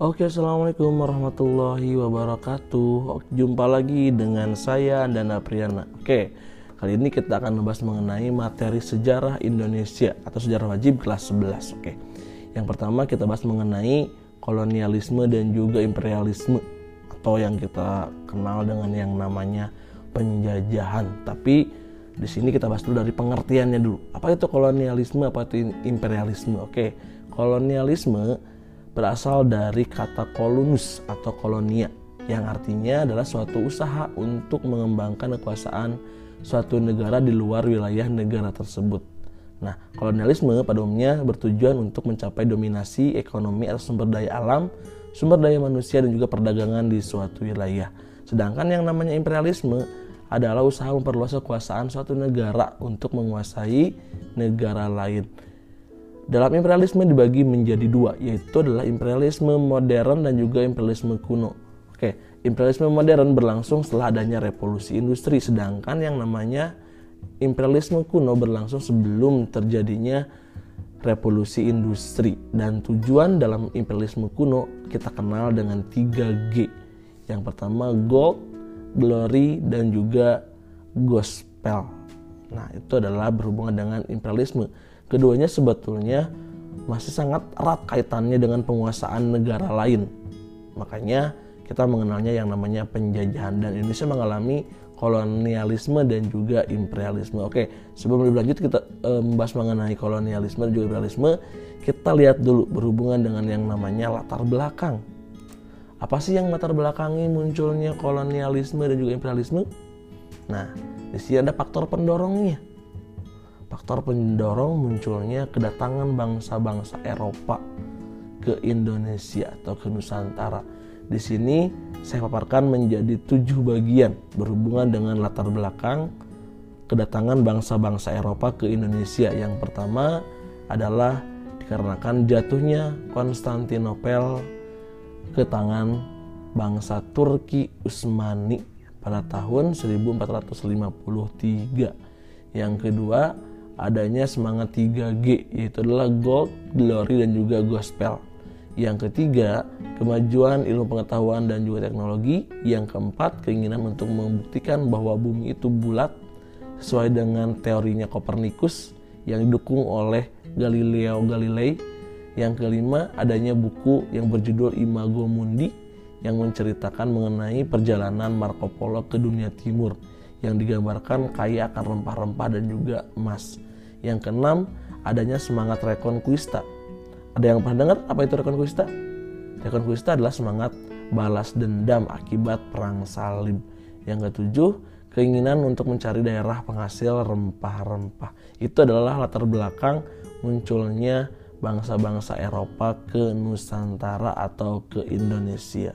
Oke, assalamualaikum warahmatullahi wabarakatuh. Jumpa lagi dengan saya Dana Priyana. Oke, kali ini kita akan membahas mengenai materi sejarah Indonesia atau sejarah wajib kelas 11. Oke, yang pertama kita bahas mengenai kolonialisme dan juga imperialisme atau yang kita kenal dengan yang namanya penjajahan. Tapi di sini kita bahas dulu dari pengertiannya dulu. Apa itu kolonialisme? Apa itu imperialisme? Oke, kolonialisme berasal dari kata kolonus atau kolonia yang artinya adalah suatu usaha untuk mengembangkan kekuasaan suatu negara di luar wilayah negara tersebut. Nah, kolonialisme pada umumnya bertujuan untuk mencapai dominasi ekonomi atau sumber daya alam, sumber daya manusia dan juga perdagangan di suatu wilayah. Sedangkan yang namanya imperialisme adalah usaha memperluas kekuasaan suatu negara untuk menguasai negara lain. Dalam imperialisme dibagi menjadi dua, yaitu adalah imperialisme modern dan juga imperialisme kuno. Oke, imperialisme modern berlangsung setelah adanya revolusi industri, sedangkan yang namanya imperialisme kuno berlangsung sebelum terjadinya revolusi industri. Dan tujuan dalam imperialisme kuno kita kenal dengan 3G. Yang pertama gold, glory, dan juga gospel. Nah, itu adalah berhubungan dengan imperialisme keduanya sebetulnya masih sangat erat kaitannya dengan penguasaan negara lain. Makanya kita mengenalnya yang namanya penjajahan dan Indonesia mengalami kolonialisme dan juga imperialisme. Oke, sebelum lebih lanjut kita e, membahas mengenai kolonialisme dan juga imperialisme, kita lihat dulu berhubungan dengan yang namanya latar belakang. Apa sih yang latar belakangi munculnya kolonialisme dan juga imperialisme? Nah, di sini ada faktor pendorongnya faktor pendorong munculnya kedatangan bangsa-bangsa Eropa ke Indonesia atau ke Nusantara. Di sini saya paparkan menjadi tujuh bagian berhubungan dengan latar belakang kedatangan bangsa-bangsa Eropa ke Indonesia. Yang pertama adalah dikarenakan jatuhnya Konstantinopel ke tangan bangsa Turki Utsmani pada tahun 1453. Yang kedua, adanya semangat 3G yaitu adalah gold, glory dan juga gospel. Yang ketiga, kemajuan ilmu pengetahuan dan juga teknologi. Yang keempat, keinginan untuk membuktikan bahwa bumi itu bulat sesuai dengan teorinya Kopernikus yang didukung oleh Galileo Galilei. Yang kelima, adanya buku yang berjudul Imago Mundi yang menceritakan mengenai perjalanan Marco Polo ke dunia timur yang digambarkan kaya akan rempah-rempah dan juga emas. Yang keenam, adanya semangat rekonquista. Ada yang pernah dengar apa itu rekonquista? Rekonquista adalah semangat balas dendam akibat perang salib. Yang ketujuh, keinginan untuk mencari daerah penghasil rempah-rempah. Itu adalah latar belakang munculnya bangsa-bangsa Eropa ke Nusantara atau ke Indonesia.